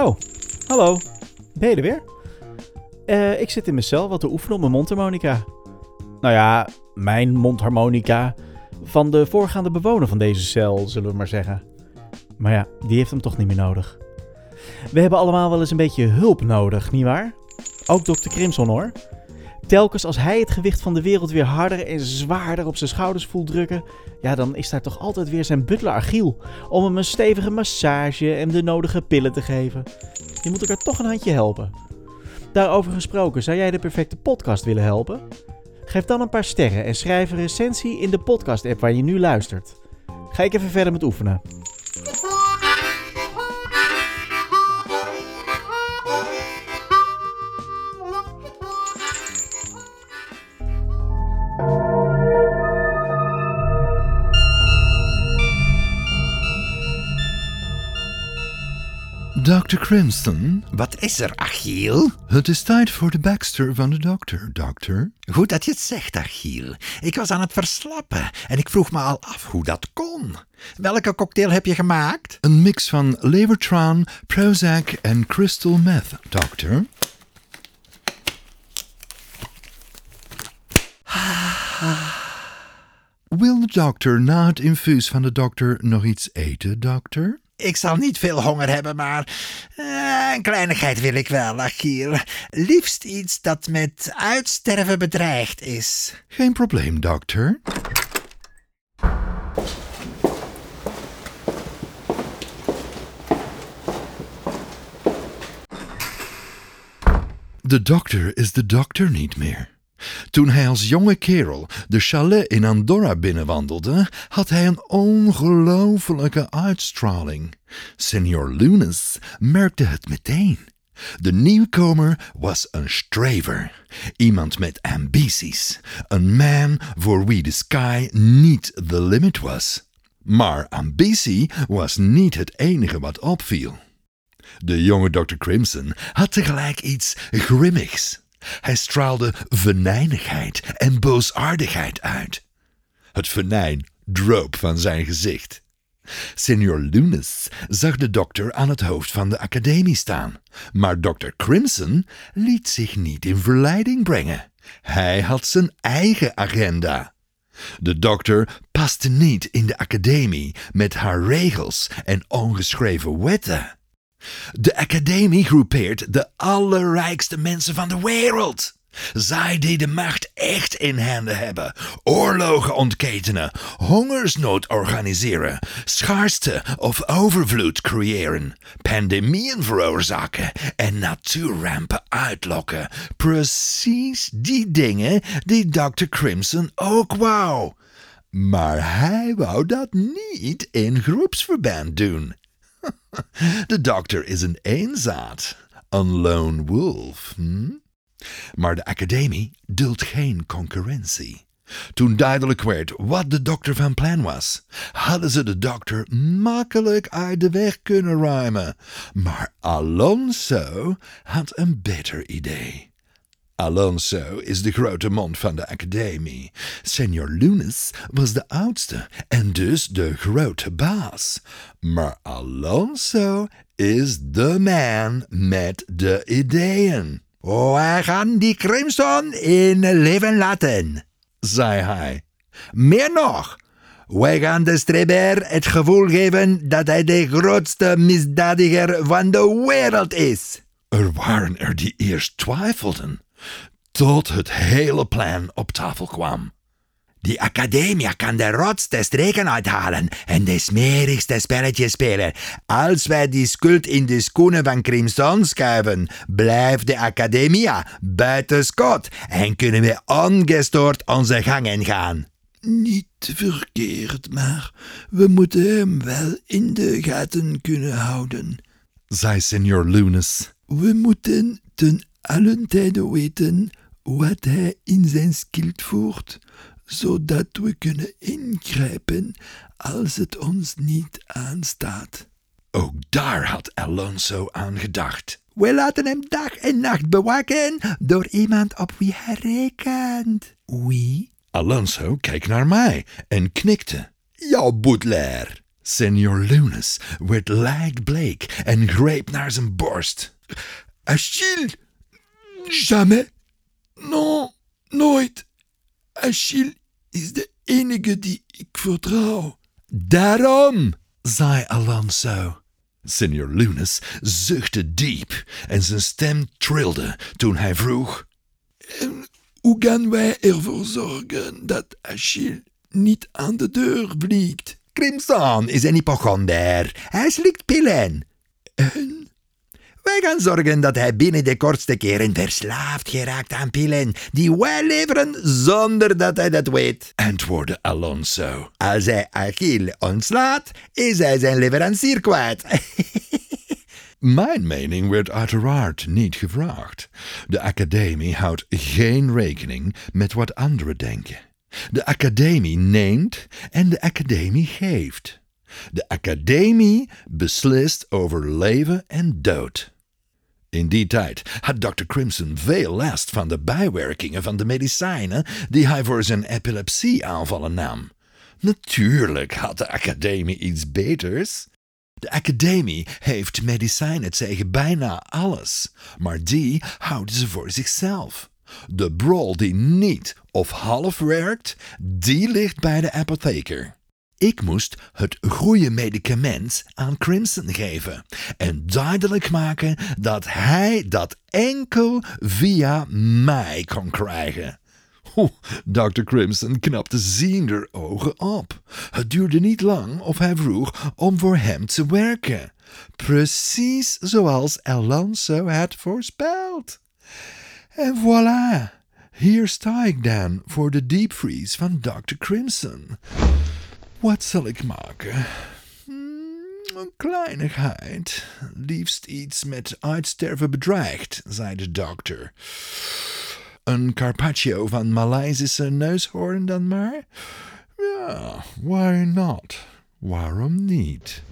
Oh, hallo. Ben je er weer? Eh, ik zit in mijn cel wat te oefenen op mijn mondharmonica. Nou ja, mijn mondharmonica. Van de voorgaande bewoner van deze cel, zullen we maar zeggen. Maar ja, die heeft hem toch niet meer nodig. We hebben allemaal wel eens een beetje hulp nodig, nietwaar? Ook dokter Crimson hoor. Telkens als hij het gewicht van de wereld weer harder en zwaarder op zijn schouders voelt drukken, ja, dan is daar toch altijd weer zijn butler Achiel om hem een stevige massage en de nodige pillen te geven. Je moet elkaar toch een handje helpen. Daarover gesproken, zou jij de perfecte podcast willen helpen? Geef dan een paar sterren en schrijf een recensie in de podcast-app waar je nu luistert. Ga ik even verder met oefenen. Dr. Crimson, Wat is er, Achiel? het is tijd voor de Baxter van de dokter, dokter. Goed dat je het zegt, Achiel. Ik was aan het verslappen en ik vroeg me al af hoe dat kon. Welke cocktail heb je gemaakt? Een mix van Levertran, Prozac en crystal meth, dokter. Wil de dokter na het infuus van de dokter nog iets eten, dokter? Ik zal niet veel honger hebben, maar eh, een kleinigheid wil ik wel, Achiel. Liefst iets dat met uitsterven bedreigd is. Geen probleem, dokter. De dokter is de dokter niet meer. Toen hij als jonge kerel de chalet in Andorra binnenwandelde, had hij een ongelofelijke uitstraling. Senior Lunas merkte het meteen. De nieuwkomer was een strever, iemand met ambities, een man voor wie de sky niet the limit was. Maar ambitie was niet het enige wat opviel. De jonge Dr. Crimson had tegelijk iets grimmigs. Hij straalde venijnigheid en boosaardigheid uit. Het venijn droop van zijn gezicht. Senior Lunas zag de dokter aan het hoofd van de academie staan, maar Dr. Crimson liet zich niet in verleiding brengen. Hij had zijn eigen agenda. De dokter paste niet in de academie met haar regels en ongeschreven wetten. De academie groepeert de allerrijkste mensen van de wereld. Zij die de macht echt in handen hebben, oorlogen ontketenen, hongersnood organiseren, schaarste of overvloed creëren, pandemieën veroorzaken en natuurrampen uitlokken. Precies die dingen die Dr. Crimson ook wou. Maar hij wou dat niet in groepsverband doen. De dokter is een eenzaad, een lone wolf. Hm? Maar de academie duldt geen concurrentie. Toen duidelijk werd wat de dokter van plan was, hadden ze de dokter makkelijk uit de weg kunnen ruimen. Maar Alonso had een beter idee. Alonso is de grote mond van de academie. Senior Lunas was de oudste en dus de grote baas. Maar Alonso is de man met de ideeën. Wij gaan die Crimson in leven laten, zei hij. Meer nog, wij gaan de streber het gevoel geven dat hij de grootste misdadiger van de wereld is. Er waren er die eerst twijfelden, tot het hele plan op tafel kwam. Die academia kan de rotste streken uithalen en de smerigste spelletjes spelen. Als wij die schuld in de schoenen van Crimson schuiven, blijft de academia buiten schot en kunnen we ongestoord onze gangen gaan. Niet verkeerd, maar we moeten hem wel in de gaten kunnen houden. zei Senior Lunas. We moeten ten allen tijde weten wat hij in zijn schild voert, zodat we kunnen ingrijpen als het ons niet aanstaat. Ook daar had Alonso aan gedacht. We laten hem dag en nacht bewaken door iemand op wie hij rekent. Wie? Alonso keek naar mij en knikte. Jouw butler, Senior Lunas werd lijkbleek en greep naar zijn borst. Achille! Jamais! Non, nooit! Achille is de enige die ik vertrouw. Daarom, zei Alonso. Senior Lunas zuchtte diep en zijn stem trilde toen hij vroeg... En hoe gaan wij ervoor zorgen dat Achille niet aan de deur vliegt? Crimson is een hypochonder. Hij slikt pillen. En Wij gaan zorgen dat hij binnen de kortste keren verslaafd geraakt aan pillen die wij leveren zonder dat hij dat weet. antwoordde Alonso. Als hij Achille ontslaat, is hij zijn leverancier kwijt. Mijn mening werd uiteraard niet gevraagd. De academie houdt geen rekening met wat anderen denken. De academie neemt en de academie geeft. De academie beslist over leven en dood. In die tijd had Dr. Crimson veel last van de bijwerkingen van de medicijnen die hij voor zijn epilepsieaanvallen nam. Natuurlijk had de academie iets beters. De academie heeft medicijnen tegen bijna alles, maar die houden ze voor zichzelf. De brol die niet of half werkt, die ligt bij de apotheker. Ik moest het goede medicament aan Crimson geven en duidelijk maken dat hij dat enkel via mij kon krijgen. Dr. Crimson knapte ziender ogen op. Het duurde niet lang of hij vroeg om voor hem te werken. Precies zoals Alonso had voorspeld. En voilà, hier sta ik dan voor de deepfreeze van Dr. Crimson. Wat zal ik maken? Hmm, een kleinigheid. Liefst iets met uitsterven bedreigd, zei de dokter. Een carpaccio van Maleisische neushoorn dan maar? Ja, why not? Waarom niet?